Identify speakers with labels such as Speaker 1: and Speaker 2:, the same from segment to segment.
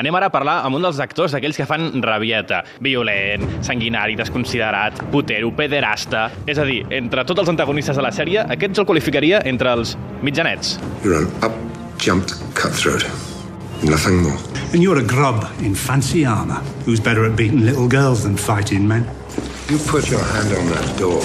Speaker 1: Anem ara a parlar amb un dels actors, aquells que fan rabieta. Violent, sanguinari, desconsiderat, putero, pederasta... És a dir, entre tots els antagonistes de la sèrie, aquests el qualificaria entre els mitjanets.
Speaker 2: You're an up-jumped cutthroat. Nothing more.
Speaker 3: And you're a grub in fancy armour who's better at beating little girls than fighting men.
Speaker 2: You put your hand on that door,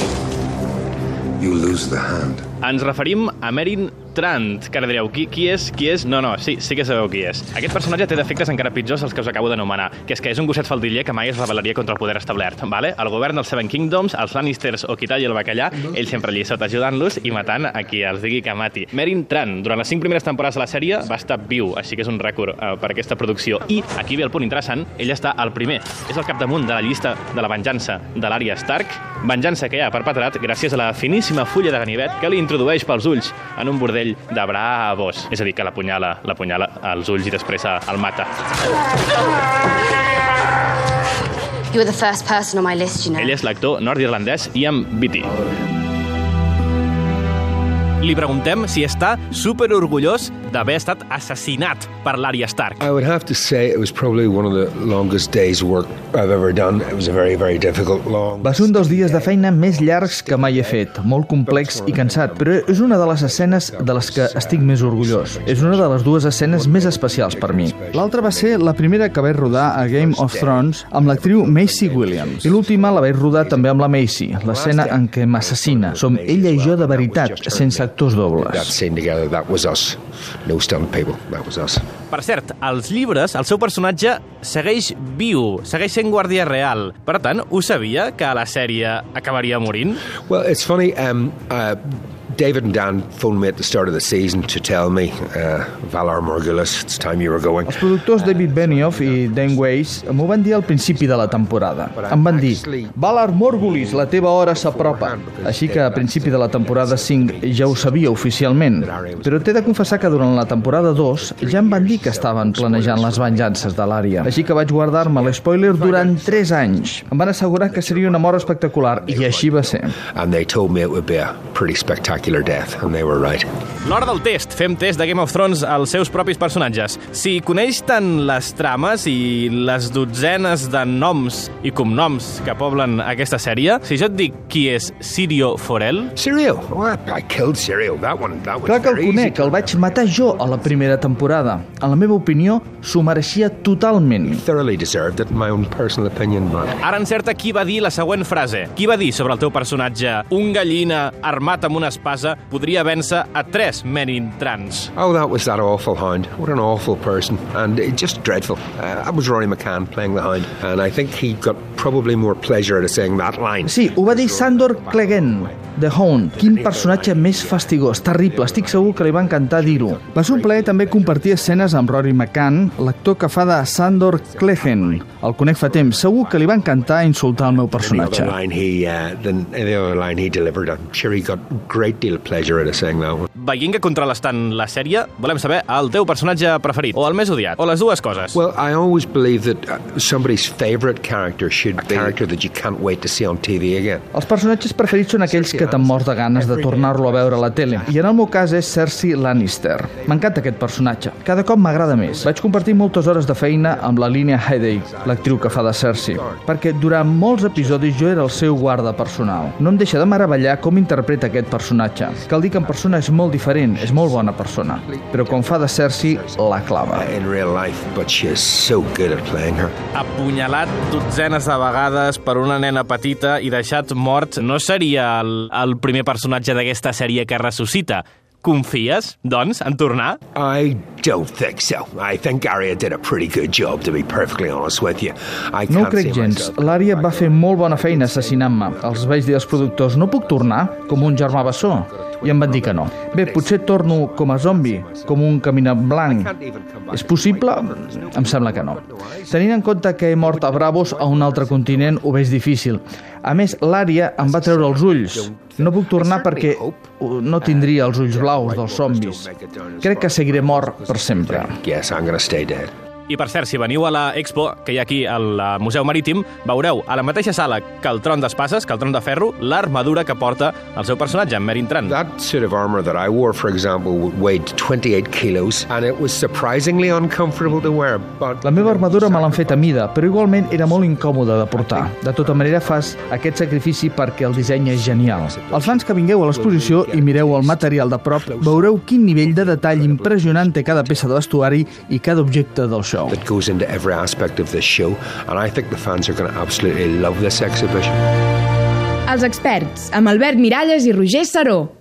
Speaker 2: you lose the hand.
Speaker 1: Ens referim a Merin Trant, que ara direu, qui, qui és? Qui és? No, no, sí, sí que sabeu qui és. Aquest personatge té defectes encara pitjors als que us acabo d'anomenar, que és que és un gosset faldiller que mai es rebel·laria contra el poder establert, vale? El govern dels Seven Kingdoms, els Lannisters o qui talli el bacallà, ell sempre allí sota ajudant-los i matant a qui els digui que mati. Merin Trant, durant les cinc primeres temporades de la sèrie, va estar viu, així que és un rècord eh, per aquesta producció. I aquí ve el punt interessant, ell està al primer. És el capdamunt de la llista de la venjança de l'àrea Stark, venjança que ja ha perpetrat gràcies a la finíssima fulla de ganivet que li introdueix pels ulls en un bordell de bravos. És a dir, que l'apunyala, l'apunyala als ulls i després el mata.
Speaker 4: You were the first person on my list, you know.
Speaker 1: Ell és l'actor nord-irlandès Ian Beattie. Li preguntem si està super orgullós d'haver estat assassinat per l'Arya Stark.
Speaker 5: I would have to say it was probably one of the longest days work I've ever done. It was a very, very difficult, long...
Speaker 6: Va ser un dels dies de feina més llargs que mai he fet, molt complex i cansat, però és una de les escenes de les que estic més orgullós. És una de les dues escenes més especials per mi. L'altra va ser la primera que vaig rodar a Game of Thrones amb l'actriu Macy Williams. I l'última la vaig rodar també amb la Macy, l'escena en què m'assassina. Som ella i jo de veritat, sense actors
Speaker 5: That
Speaker 6: dobles.
Speaker 5: scene together, that was us. No stunt people, that was us.
Speaker 1: Per cert, als llibres, el seu personatge segueix viu, segueix sent guàrdia real. Per tant, ho sabia que a la sèrie acabaria morint?
Speaker 5: Well, it's funny. Um, uh, David and Dan phoned me at the start of the season to tell me, uh, Valar Morgulis, it's time you were going.
Speaker 6: Els productors David Benioff i Dan Weiss m'ho van dir al principi de la temporada. Em van dir, Valar Morgulis, la teva hora s'apropa. Així que a principi de la temporada 5 ja ho sabia oficialment. Però t'he de confessar que durant la temporada 2 ja em van dir que estaven planejant les venjances de l'àrea. Així que vaig guardar-me l'espoiler durant 3 anys. Em van assegurar que seria una mort espectacular i així va ser.
Speaker 5: And they told me it would be a pretty spectacular death, and they were right.
Speaker 1: L'hora del test. Fem test de Game of Thrones als seus propis personatges. Si coneix tant les trames i les dotzenes de noms i cognoms que poblen aquesta sèrie, si jo et dic qui és Sirio Forel,
Speaker 5: Serial? Oh, I, killed Serial. That one, that was
Speaker 6: Clar que el conec, el vaig matar jo a la primera temporada. En la meva opinió, s'ho mereixia totalment.
Speaker 5: Thoroughly deserved it, in my own personal opinion, but
Speaker 1: ara encerta qui va dir la següent frase. Qui va dir sobre el teu personatge un gallina armat amb una espasa podria vèncer a tres Menin Trans?
Speaker 5: Oh, that was that awful hound. What an awful person. And it, just dreadful. Uh, that was Rory McCann playing the hound. And I think he got probably more pleasure out of saying that line.
Speaker 6: Sí, ho va dir Sandor Clegane, The Hound. Quin personatge més fastigós, terrible. Estic segur que li va encantar dir-ho. Va ser un plaer també compartir escenes amb Rory McCann, l'actor que fa de Sandor Clegane. El conec fa temps. Segur que li va encantar insultar el meu
Speaker 5: The other
Speaker 6: personatge.
Speaker 5: line he, uh, the, the other line he delivered, I'm sure he got great of pleasure of saying that one.
Speaker 1: Veient que contrales tant la sèrie, volem saber el teu personatge preferit, o el més odiat, o les dues coses.
Speaker 5: Well, I always believe that uh, somebody's favourite character should be a character that you can't wait to see on TV again.
Speaker 6: Els personatges preferits són aquells que te'n mors de ganes de tornar-lo a veure a la tele. I en el meu cas és Cersei Lannister. M'encanta aquest personatge. Cada cop m'agrada més. Vaig compartir moltes hores de feina amb la línia Headache, l'actriu que fa de Cersei, perquè durant molts episodis jo era el seu guarda personal. No em deixa de meravellar com interpreta aquest personatge. Cal dir que en persona és molt diferent, és molt bona persona, però quan fa de Cersei, la clava.
Speaker 5: In real life, but she is so good at playing her.
Speaker 1: Apunyalat dotzenes de vegades per una nena petita i deixat mort, no seria el, el primer personatge d'aquesta sèrie que ressuscita. Confies, doncs, en tornar?
Speaker 5: I don't think so. I think Arya did a pretty good job, to be perfectly honest with you. I
Speaker 6: No ho
Speaker 5: can't
Speaker 6: crec
Speaker 5: see
Speaker 6: gens. L'Ària va fer molt bona feina assassinant-me. Els vaig dir als productors, no puc tornar com un germà bessó? I em van dir que no. Bé, potser torno com a zombi, com un caminant blanc. És possible? Em sembla que no. Tenint en compte que he mort a Bravos a un altre continent, ho veig difícil. A més, l'Ària em va treure els ulls. No puc tornar perquè no tindria els ulls blaus dels zombis. Crec que seguiré mort per sempre.
Speaker 5: Yes, I'm to stay dead.
Speaker 1: I per cert, si veniu a la Expo, que hi ha aquí al eh, Museu Marítim, veureu a la mateixa sala que el tron d'espases, que el tron de ferro, l'armadura que porta el seu personatge, en Meryn Tran.
Speaker 5: That suit of armour that I wore, for example, weighed 28 kilos, and it was surprisingly uncomfortable to wear. But
Speaker 6: La meva armadura me l'han fet a mida, però igualment era molt incòmode de portar. De tota manera, fas aquest sacrifici perquè el disseny és genial. Els fans que vingueu a l'exposició i mireu el material de prop, veureu quin nivell de detall impressionant té cada peça de vestuari i cada objecte del show.
Speaker 5: that goes into every aspect of this show, and I think the fans are going to absolutely love this exhibition.
Speaker 7: Els experts, amb Albert Miralles i Roger Saró.